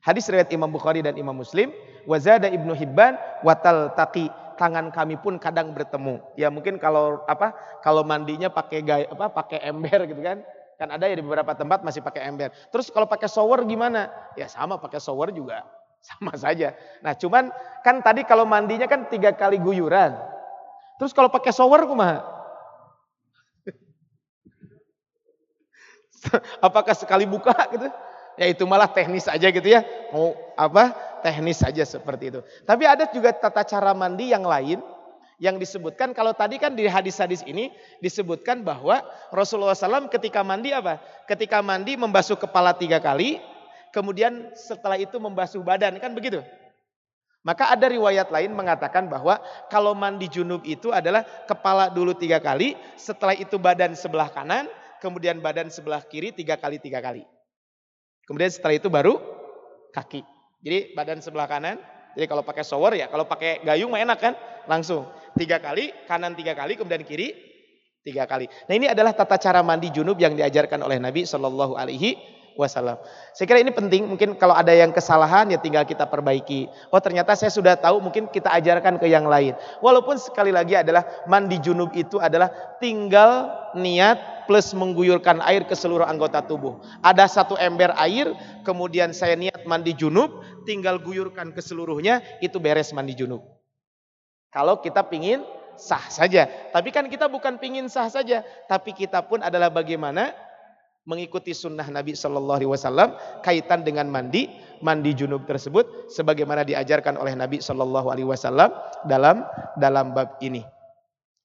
Hadis riwayat Imam Bukhari dan Imam Muslim, wazada Ibnu Hibban watal taqi tangan kami pun kadang bertemu. Ya mungkin kalau apa kalau mandinya pakai gaya apa pakai ember gitu kan. Kan ada ya di beberapa tempat masih pakai ember. Terus kalau pakai shower gimana? Ya sama pakai shower juga sama saja. Nah cuman kan tadi kalau mandinya kan tiga kali guyuran. Terus kalau pakai shower kumaha? Apakah sekali buka gitu? Ya itu malah teknis aja gitu ya. Mau apa? Teknis saja seperti itu. Tapi ada juga tata cara mandi yang lain yang disebutkan kalau tadi kan di hadis-hadis ini disebutkan bahwa Rasulullah SAW ketika mandi apa? Ketika mandi membasuh kepala tiga kali, kemudian setelah itu membasuh badan kan begitu? Maka ada riwayat lain mengatakan bahwa kalau mandi junub itu adalah kepala dulu tiga kali, setelah itu badan sebelah kanan, kemudian badan sebelah kiri tiga kali tiga kali. Kemudian setelah itu baru kaki. Jadi badan sebelah kanan, jadi kalau pakai shower ya, kalau pakai gayung enak kan, langsung tiga kali, kanan tiga kali, kemudian kiri Tiga kali. Nah ini adalah tata cara mandi junub yang diajarkan oleh Nabi Shallallahu Alaihi Wasallam. Saya kira ini penting. Mungkin kalau ada yang kesalahan ya tinggal kita perbaiki. Oh ternyata saya sudah tahu. Mungkin kita ajarkan ke yang lain. Walaupun sekali lagi adalah mandi junub itu adalah tinggal niat plus mengguyurkan air ke seluruh anggota tubuh. Ada satu ember air, kemudian saya niat mandi junub, tinggal guyurkan ke seluruhnya, itu beres mandi junub. Kalau kita pingin sah saja. Tapi kan kita bukan pingin sah saja, tapi kita pun adalah bagaimana mengikuti sunnah Nabi Shallallahu Alaihi Wasallam kaitan dengan mandi mandi junub tersebut sebagaimana diajarkan oleh Nabi Shallallahu Alaihi Wasallam dalam dalam bab ini.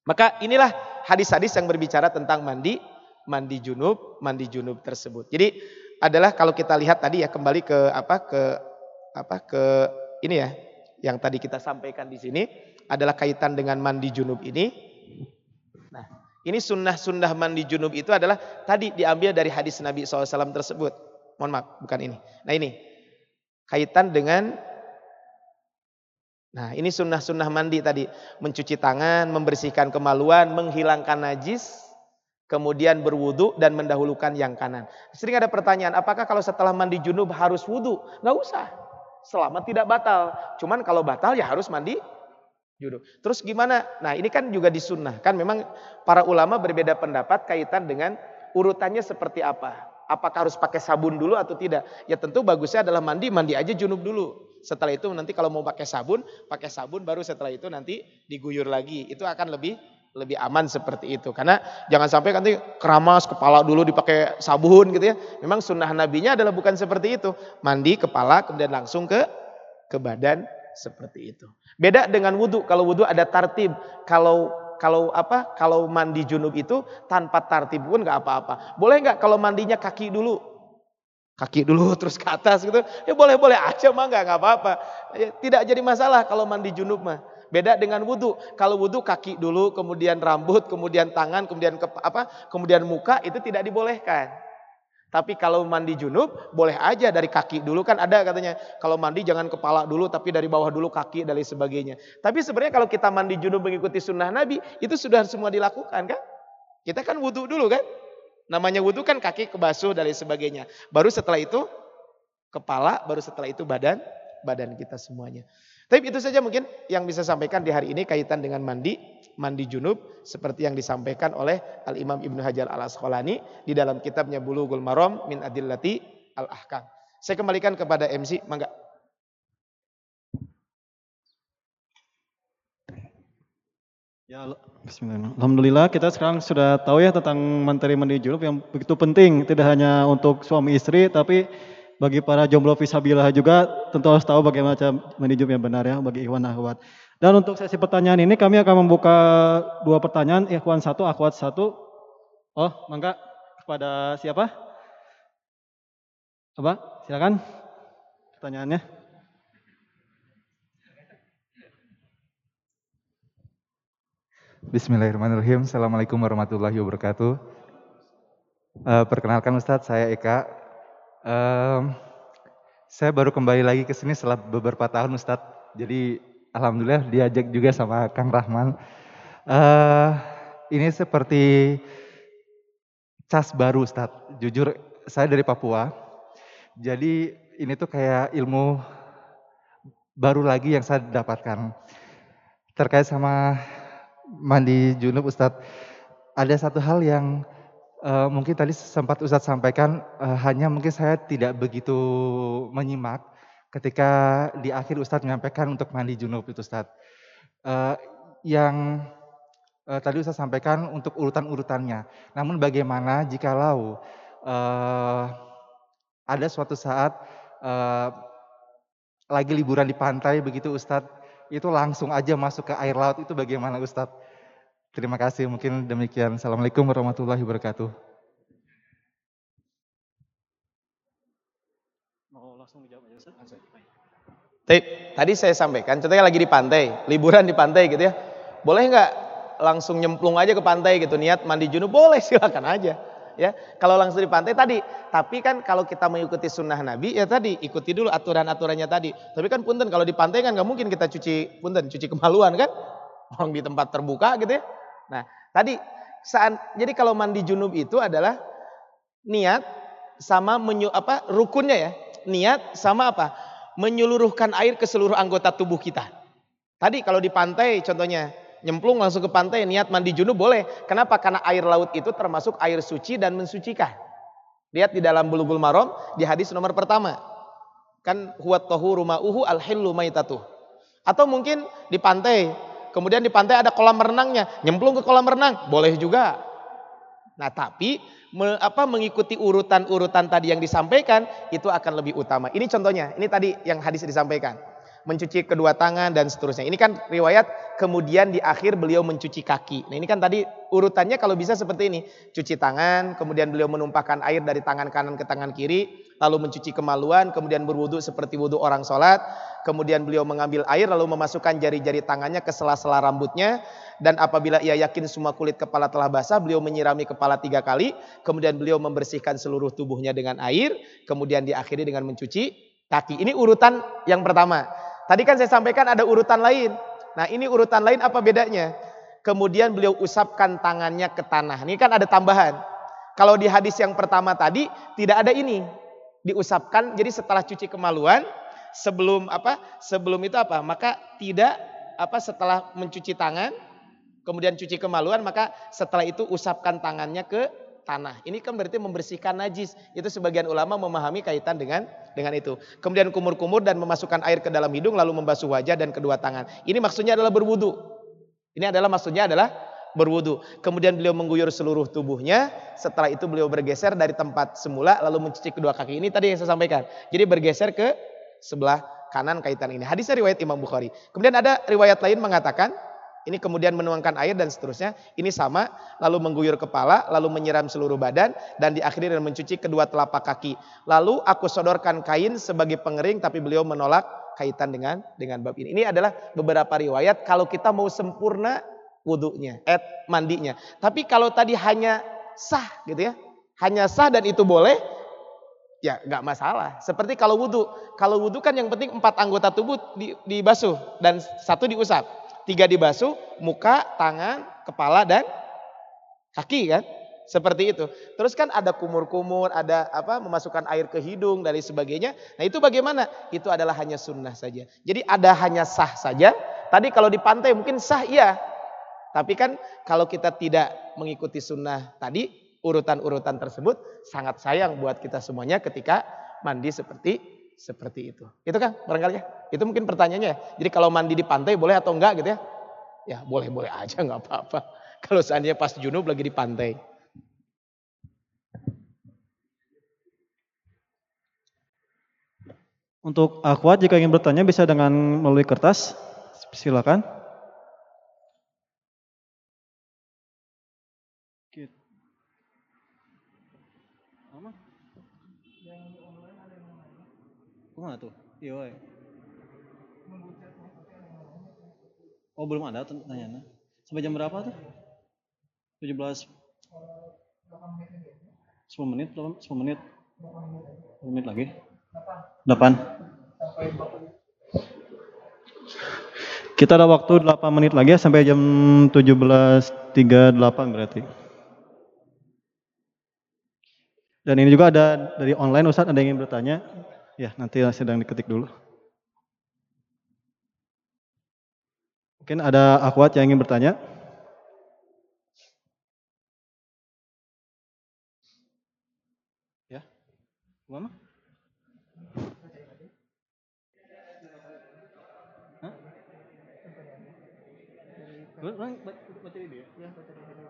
Maka inilah hadis-hadis yang berbicara tentang mandi mandi junub mandi junub tersebut. Jadi adalah kalau kita lihat tadi ya kembali ke apa ke apa ke ini ya yang tadi kita sampaikan di sini adalah kaitan dengan mandi junub ini. Ini sunnah-sunnah mandi junub itu adalah tadi diambil dari hadis Nabi SAW tersebut. Mohon maaf, bukan ini. Nah ini, kaitan dengan Nah ini sunnah-sunnah mandi tadi. Mencuci tangan, membersihkan kemaluan, menghilangkan najis, kemudian berwudu dan mendahulukan yang kanan. Sering ada pertanyaan, apakah kalau setelah mandi junub harus wudu? Nggak usah. Selama tidak batal. Cuman kalau batal ya harus mandi Judul. Terus gimana? Nah ini kan juga disunnah. Kan memang para ulama berbeda pendapat kaitan dengan urutannya seperti apa. Apakah harus pakai sabun dulu atau tidak? Ya tentu bagusnya adalah mandi, mandi aja junub dulu. Setelah itu nanti kalau mau pakai sabun, pakai sabun baru setelah itu nanti diguyur lagi. Itu akan lebih lebih aman seperti itu. Karena jangan sampai nanti keramas kepala dulu dipakai sabun gitu ya. Memang sunnah nabinya adalah bukan seperti itu. Mandi kepala kemudian langsung ke ke badan seperti itu. Beda dengan wudhu. Kalau wudhu ada tartib. Kalau kalau apa? Kalau mandi junub itu tanpa tartib pun nggak apa-apa. Boleh nggak kalau mandinya kaki dulu? Kaki dulu terus ke atas gitu. Ya boleh-boleh aja mah nggak nggak apa-apa. Ya, tidak jadi masalah kalau mandi junub mah. Beda dengan wudhu. Kalau wudhu kaki dulu, kemudian rambut, kemudian tangan, kemudian ke, apa? Kemudian muka itu tidak dibolehkan. Tapi kalau mandi junub boleh aja dari kaki dulu kan ada katanya. Kalau mandi jangan kepala dulu tapi dari bawah dulu kaki dan lain sebagainya. Tapi sebenarnya kalau kita mandi junub mengikuti sunnah Nabi itu sudah semua dilakukan kan? Kita kan wudhu dulu kan? Namanya wudhu kan kaki kebasuh dan lain sebagainya. Baru setelah itu kepala, baru setelah itu badan, badan kita semuanya. Tapi itu saja mungkin yang bisa sampaikan di hari ini kaitan dengan mandi, mandi junub seperti yang disampaikan oleh Al Imam Ibnu Hajar Al Asqalani di dalam kitabnya Bulughul Maram min Adillati Al Ahkam. Saya kembalikan kepada MC, mangga. Ya, Bismillah. Alhamdulillah kita sekarang sudah tahu ya tentang materi mandi junub yang begitu penting tidak hanya untuk suami istri tapi bagi para jomblo visabilah juga tentu harus tahu bagaimana cara menijub yang benar ya bagi ikhwan akhwat. Dan untuk sesi pertanyaan ini kami akan membuka dua pertanyaan, ikhwan satu, akhwat satu. Oh, mangga kepada siapa? Apa? Silakan pertanyaannya. Bismillahirrahmanirrahim. Assalamualaikum warahmatullahi wabarakatuh. Uh, perkenalkan Ustadz, saya Eka Um, saya baru kembali lagi ke sini setelah beberapa tahun Ustadz. Jadi alhamdulillah diajak juga sama Kang Rahman. Uh, ini seperti cas baru Ustadz. Jujur saya dari Papua. Jadi ini tuh kayak ilmu baru lagi yang saya dapatkan. Terkait sama mandi junub Ustadz. Ada satu hal yang Uh, mungkin tadi sempat Ustadz sampaikan, uh, hanya mungkin saya tidak begitu menyimak ketika di akhir Ustadz menyampaikan untuk mandi junub itu Ustadz. Uh, yang uh, tadi Ustadz sampaikan untuk urutan-urutannya. Namun bagaimana jikalau uh, ada suatu saat uh, lagi liburan di pantai begitu Ustadz, itu langsung aja masuk ke air laut itu bagaimana Ustadz? Terima kasih, mungkin demikian. Assalamualaikum warahmatullahi wabarakatuh. Mau langsung dijawab aja, Tadi saya sampaikan, contohnya lagi di pantai, liburan di pantai gitu ya. Boleh nggak langsung nyemplung aja ke pantai gitu, niat mandi junub? Boleh, silakan aja. Ya, kalau langsung di pantai tadi, tapi kan kalau kita mengikuti sunnah Nabi ya tadi ikuti dulu aturan-aturannya tadi. Tapi kan punten kalau di pantai kan nggak mungkin kita cuci punten cuci kemaluan kan, orang di tempat terbuka gitu ya. Nah, tadi saat jadi kalau mandi junub itu adalah niat sama menyu, apa rukunnya ya. Niat sama apa? Menyeluruhkan air ke seluruh anggota tubuh kita. Tadi kalau di pantai contohnya nyemplung langsung ke pantai niat mandi junub boleh. Kenapa? Karena air laut itu termasuk air suci dan mensucikan. Lihat di dalam Bulughul Maram di hadis nomor pertama. Kan huwat tahuru ma'uhu al-hillu maitatuh. Atau mungkin di pantai, kemudian di pantai ada kolam renangnya, nyemplung ke kolam renang, boleh juga. Nah, tapi me, apa mengikuti urutan-urutan tadi yang disampaikan itu akan lebih utama. Ini contohnya, ini tadi yang hadis disampaikan. Mencuci kedua tangan dan seterusnya. Ini kan riwayat kemudian di akhir beliau mencuci kaki. Nah, ini kan tadi urutannya kalau bisa seperti ini. Cuci tangan, kemudian beliau menumpahkan air dari tangan kanan ke tangan kiri, lalu mencuci kemaluan, kemudian berwudu seperti wudu orang sholat, kemudian beliau mengambil air lalu memasukkan jari-jari tangannya ke sela-sela rambutnya, dan apabila ia yakin semua kulit kepala telah basah, beliau menyirami kepala tiga kali, kemudian beliau membersihkan seluruh tubuhnya dengan air, kemudian diakhiri dengan mencuci kaki. Ini urutan yang pertama. Tadi kan saya sampaikan ada urutan lain. Nah ini urutan lain apa bedanya? Kemudian beliau usapkan tangannya ke tanah. Ini kan ada tambahan. Kalau di hadis yang pertama tadi tidak ada ini. Diusapkan jadi setelah cuci kemaluan sebelum apa? Sebelum itu apa? Maka tidak apa setelah mencuci tangan kemudian cuci kemaluan maka setelah itu usapkan tangannya ke tanah. Ini kan berarti membersihkan najis. Itu sebagian ulama memahami kaitan dengan dengan itu. Kemudian kumur-kumur dan memasukkan air ke dalam hidung lalu membasuh wajah dan kedua tangan. Ini maksudnya adalah berwudu. Ini adalah maksudnya adalah berwudu. Kemudian beliau mengguyur seluruh tubuhnya. Setelah itu beliau bergeser dari tempat semula lalu mencuci kedua kaki. Ini tadi yang saya sampaikan. Jadi bergeser ke sebelah kanan kaitan ini. Hadisnya riwayat Imam Bukhari. Kemudian ada riwayat lain mengatakan ini kemudian menuangkan air dan seterusnya. Ini sama, lalu mengguyur kepala, lalu menyiram seluruh badan, dan diakhiri dengan mencuci kedua telapak kaki. Lalu aku sodorkan kain sebagai pengering, tapi beliau menolak kaitan dengan dengan bab ini. Ini adalah beberapa riwayat kalau kita mau sempurna wudhunya, eh mandinya. Tapi kalau tadi hanya sah gitu ya, hanya sah dan itu boleh, ya nggak masalah. Seperti kalau wudhu, kalau wudhu kan yang penting empat anggota tubuh dibasuh dan satu diusap. Tiga dibasuh, muka, tangan, kepala, dan kaki kan. Seperti itu. Terus kan ada kumur-kumur, ada apa memasukkan air ke hidung dan sebagainya. Nah itu bagaimana? Itu adalah hanya sunnah saja. Jadi ada hanya sah saja. Tadi kalau di pantai mungkin sah iya. Tapi kan kalau kita tidak mengikuti sunnah tadi, urutan-urutan tersebut sangat sayang buat kita semuanya ketika mandi seperti seperti itu. Itu kan barangkali ya. Itu mungkin pertanyaannya ya. Jadi kalau mandi di pantai boleh atau enggak gitu ya? Ya boleh-boleh aja nggak apa-apa. Kalau seandainya pas junub lagi di pantai. Untuk akhwat jika ingin bertanya bisa dengan melalui kertas. Silakan. Ke mana tuh? Iya, woy. Oh, belum ada tanya Sampai jam berapa tuh? 17 10 menit, 10 menit. 10 menit lagi. 8. Kita ada waktu 8 menit lagi ya sampai jam 17.38 berarti. Dan ini juga ada dari online Ustadz ada yang ingin bertanya. Ya, nanti sedang diketik dulu. Mungkin ada akhwat yang ingin bertanya. Ya, mana? Hah? baca ini ya? Ya, baca ini.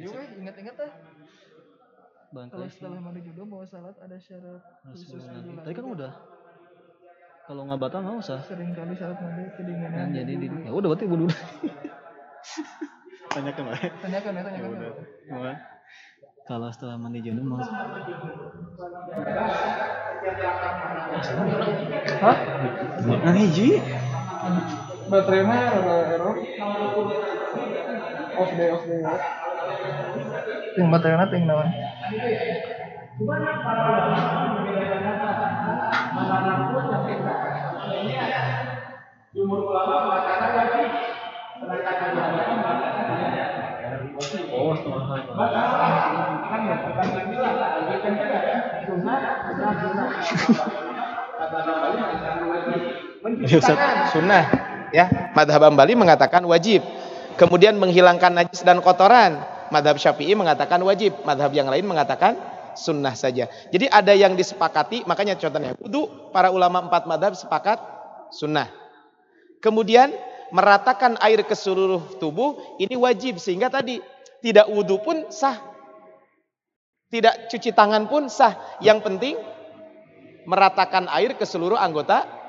Juga ingat-ingat ah kalau setelah mandi juga mau salat ada syarat khusus tadi kan udah. Kalau nggak batal nggak usah. Sering kali salat mandi kedinginan nah, jadi di, ya udah berarti wudhu tanyakan lah tanyakan ya tanyakan ya, udah. kalau setelah mandi junub mau. Hah? Nah hiji? Baterainya error. Off day off day baterainya tinggi naon Iya, Ustaz. Sunnah. Ya, madhab Ambali mengatakan wajib. Kemudian menghilangkan najis dan kotoran. Madhab Syafi'i mengatakan wajib. Madhab yang lain mengatakan sunnah saja. Jadi ada yang disepakati, makanya contohnya wudhu, para ulama empat madhab sepakat sunnah. Kemudian meratakan air ke seluruh tubuh, ini wajib. Sehingga tadi tidak wudhu pun sah. Tidak cuci tangan pun sah. Yang penting meratakan air ke seluruh anggota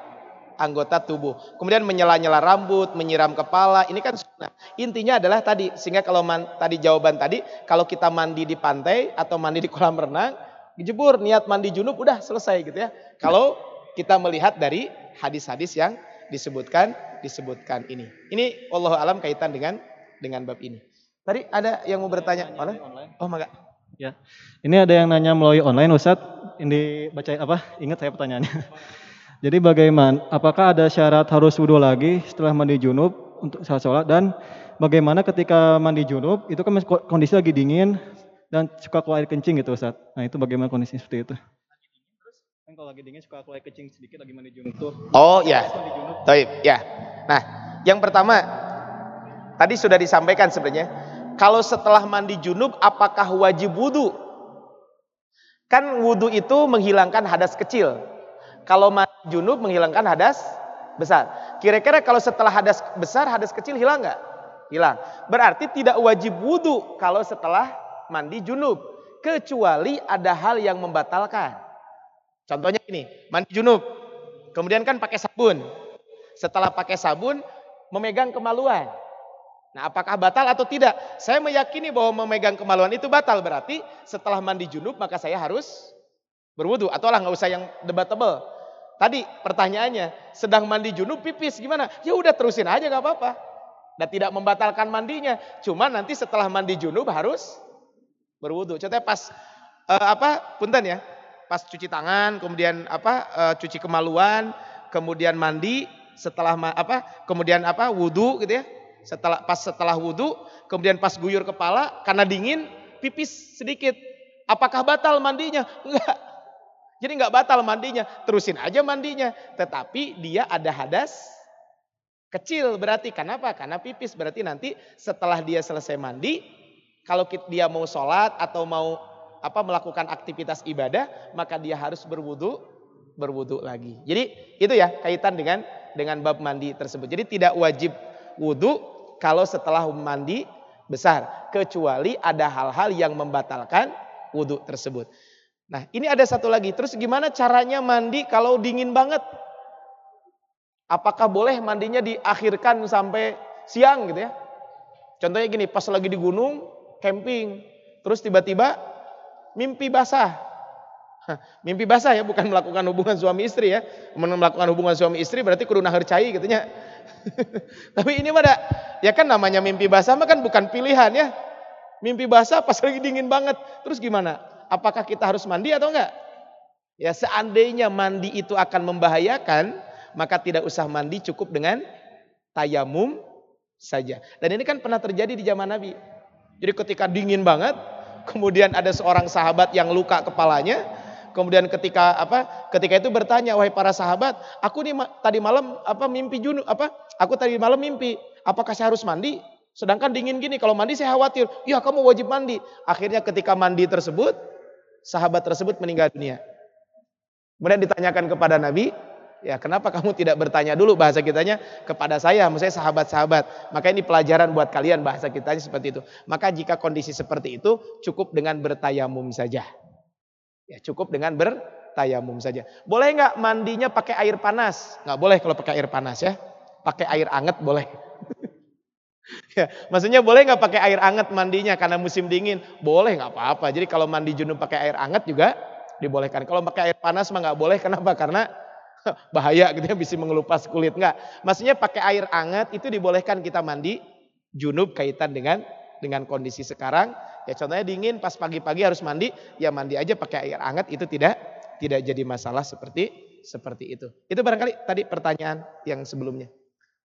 anggota tubuh. Kemudian menyela-nyela rambut, menyiram kepala, ini kan sunnah. Intinya adalah tadi, sehingga kalau man, tadi jawaban tadi, kalau kita mandi di pantai atau mandi di kolam renang, dijebur niat mandi junub udah selesai gitu ya. Kalau kita melihat dari hadis-hadis yang disebutkan disebutkan ini. Ini Allah alam kaitan dengan dengan bab ini. Tadi ada yang mau bertanya, oleh? Oh, maka. Ya. Ini ada yang nanya melalui online Ustadz. Ini baca apa? Ingat saya pertanyaannya. Jadi bagaimana, apakah ada syarat harus wudhu lagi setelah mandi junub untuk saat sholat dan bagaimana ketika mandi junub itu kan kondisi lagi dingin dan suka keluar air kencing gitu Ustaz. Nah itu bagaimana kondisi seperti itu? Kan kalau lagi dingin suka keluar air kencing sedikit lagi mandi junub tuh. Oh ya, Taib, ya. Nah yang pertama tadi sudah disampaikan sebenarnya. Kalau setelah mandi junub apakah wajib wudhu? Kan wudhu itu menghilangkan hadas kecil. Kalau junub menghilangkan hadas besar. Kira-kira kalau setelah hadas besar, hadas kecil hilang nggak? Hilang. Berarti tidak wajib wudhu kalau setelah mandi junub. Kecuali ada hal yang membatalkan. Contohnya ini, mandi junub. Kemudian kan pakai sabun. Setelah pakai sabun, memegang kemaluan. Nah apakah batal atau tidak? Saya meyakini bahwa memegang kemaluan itu batal. Berarti setelah mandi junub maka saya harus berwudu. Atau lah nggak usah yang debatable. Tadi pertanyaannya, sedang mandi junub pipis gimana? Ya udah terusin aja nggak apa-apa. Dan tidak membatalkan mandinya. Cuma nanti setelah mandi junub harus berwudu. Contohnya pas uh, apa? Punten ya. Pas cuci tangan, kemudian apa? Uh, cuci kemaluan, kemudian mandi, setelah apa? Kemudian apa? Wudu gitu ya. Setelah pas setelah wudu, kemudian pas guyur kepala karena dingin pipis sedikit. Apakah batal mandinya? Enggak. Jadi nggak batal mandinya, terusin aja mandinya. Tetapi dia ada hadas kecil berarti. Kenapa? Karena pipis berarti nanti setelah dia selesai mandi, kalau dia mau sholat atau mau apa melakukan aktivitas ibadah, maka dia harus berwudu, berwudu lagi. Jadi itu ya kaitan dengan dengan bab mandi tersebut. Jadi tidak wajib wudu kalau setelah mandi besar, kecuali ada hal-hal yang membatalkan wudu tersebut. Nah ini ada satu lagi. Terus gimana caranya mandi kalau dingin banget? Apakah boleh mandinya diakhirkan sampai siang gitu ya? Contohnya gini, pas lagi di gunung, camping, terus tiba-tiba mimpi basah. mimpi basah ya, bukan melakukan hubungan suami istri ya. Melakukan hubungan suami istri berarti kudu nahar cai gitu ya. Tapi ini pada ya kan namanya mimpi basah mah kan bukan pilihan ya. Mimpi basah pas lagi dingin banget. Terus gimana? Apakah kita harus mandi atau enggak? Ya seandainya mandi itu akan membahayakan, maka tidak usah mandi cukup dengan tayamum saja. Dan ini kan pernah terjadi di zaman Nabi. Jadi ketika dingin banget, kemudian ada seorang sahabat yang luka kepalanya, kemudian ketika apa? Ketika itu bertanya, "Wahai para sahabat, aku nih tadi malam apa mimpi junub apa? Aku tadi malam mimpi, apakah saya harus mandi?" Sedangkan dingin gini, kalau mandi saya khawatir. Ya kamu wajib mandi. Akhirnya ketika mandi tersebut, sahabat tersebut meninggal dunia. Kemudian ditanyakan kepada Nabi, ya kenapa kamu tidak bertanya dulu bahasa kitanya kepada saya, maksudnya sahabat-sahabat. Maka ini pelajaran buat kalian bahasa kitanya seperti itu. Maka jika kondisi seperti itu cukup dengan bertayamum saja. Ya cukup dengan bertayamum saja. Boleh nggak mandinya pakai air panas? Nggak boleh kalau pakai air panas ya. Pakai air anget boleh. Ya, maksudnya boleh nggak pakai air hangat mandinya karena musim dingin? Boleh nggak apa-apa. Jadi kalau mandi junub pakai air hangat juga dibolehkan. Kalau pakai air panas mah nggak boleh. Kenapa? Karena bahaya gitu ya bisa mengelupas kulit nggak. Maksudnya pakai air hangat itu dibolehkan kita mandi junub kaitan dengan dengan kondisi sekarang. Ya contohnya dingin pas pagi-pagi harus mandi, ya mandi aja pakai air hangat itu tidak tidak jadi masalah seperti seperti itu. Itu barangkali tadi pertanyaan yang sebelumnya.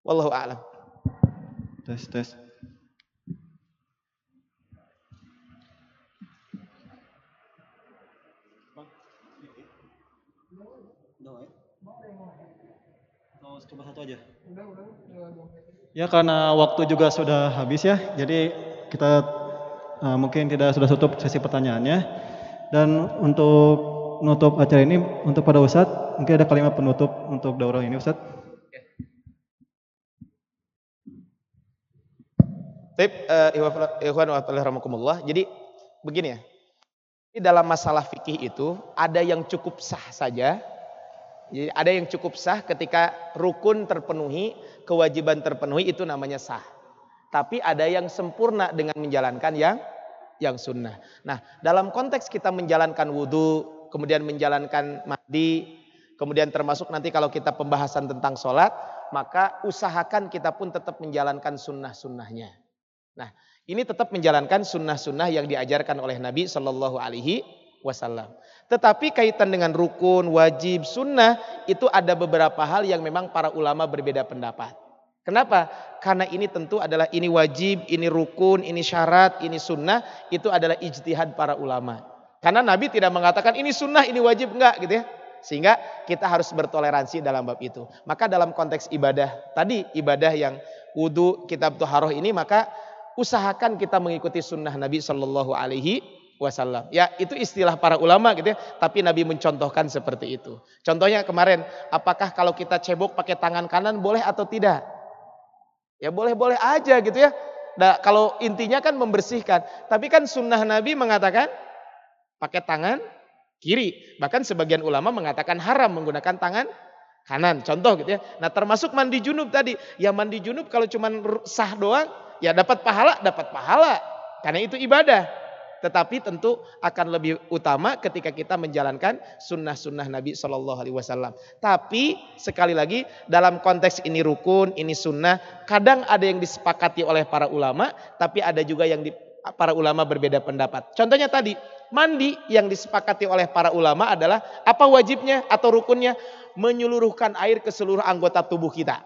Wallahu a'lam. Tes tes. coba satu aja. Ya karena waktu juga sudah habis ya, jadi kita uh, mungkin tidak sudah tutup sesi pertanyaannya. Dan untuk menutup acara ini, untuk pada Ustadz, mungkin ada kalimat penutup untuk daurah ini Ustadz. Baik, uh, ikhwan wa Jadi begini ya. Di dalam masalah fikih itu ada yang cukup sah saja, jadi ada yang cukup sah ketika rukun terpenuhi, kewajiban terpenuhi itu namanya sah. Tapi ada yang sempurna dengan menjalankan yang yang sunnah. Nah, dalam konteks kita menjalankan wudhu, kemudian menjalankan mandi, kemudian termasuk nanti kalau kita pembahasan tentang sholat, maka usahakan kita pun tetap menjalankan sunnah-sunnahnya. Nah, ini tetap menjalankan sunnah-sunnah yang diajarkan oleh Nabi Shallallahu Alaihi Wasallam. Tetapi kaitan dengan rukun, wajib, sunnah itu ada beberapa hal yang memang para ulama berbeda pendapat. Kenapa? Karena ini tentu adalah ini wajib, ini rukun, ini syarat, ini sunnah, itu adalah ijtihad para ulama. Karena Nabi tidak mengatakan ini sunnah, ini wajib enggak gitu ya. Sehingga kita harus bertoleransi dalam bab itu. Maka dalam konteks ibadah tadi, ibadah yang wudhu, kitab tuharoh ini, maka usahakan kita mengikuti sunnah Nabi Shallallahu Alaihi wasallam. Ya, itu istilah para ulama gitu ya, tapi Nabi mencontohkan seperti itu. Contohnya kemarin, apakah kalau kita cebok pakai tangan kanan boleh atau tidak? Ya boleh-boleh aja gitu ya. Nah, kalau intinya kan membersihkan, tapi kan sunnah Nabi mengatakan pakai tangan kiri. Bahkan sebagian ulama mengatakan haram menggunakan tangan kanan. Contoh gitu ya. Nah, termasuk mandi junub tadi. Ya mandi junub kalau cuma sah doang, ya dapat pahala, dapat pahala. Karena itu ibadah. Tetapi tentu akan lebih utama ketika kita menjalankan sunnah-sunnah Nabi Shallallahu Alaihi Wasallam. Tapi sekali lagi dalam konteks ini rukun, ini sunnah, kadang ada yang disepakati oleh para ulama, tapi ada juga yang di, para ulama berbeda pendapat. Contohnya tadi mandi yang disepakati oleh para ulama adalah apa wajibnya atau rukunnya menyeluruhkan air ke seluruh anggota tubuh kita.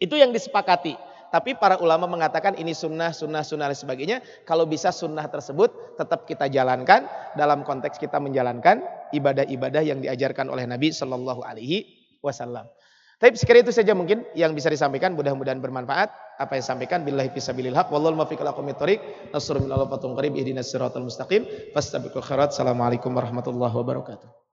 Itu yang disepakati. Tapi para ulama mengatakan ini sunnah, sunnah, sunnah dan sebagainya. Kalau bisa sunnah tersebut tetap kita jalankan dalam konteks kita menjalankan ibadah-ibadah yang diajarkan oleh Nabi Shallallahu Alaihi Wasallam. Tapi sekali itu saja mungkin yang bisa disampaikan. Mudah-mudahan bermanfaat. Apa yang disampaikan. Billahi fisabilil haq. Wallahu mafiq alakumit tariq. Nasrul min fatung qarib. Ihdinas siratal mustaqim. Fastabiqul khairat. Assalamualaikum warahmatullahi wabarakatuh.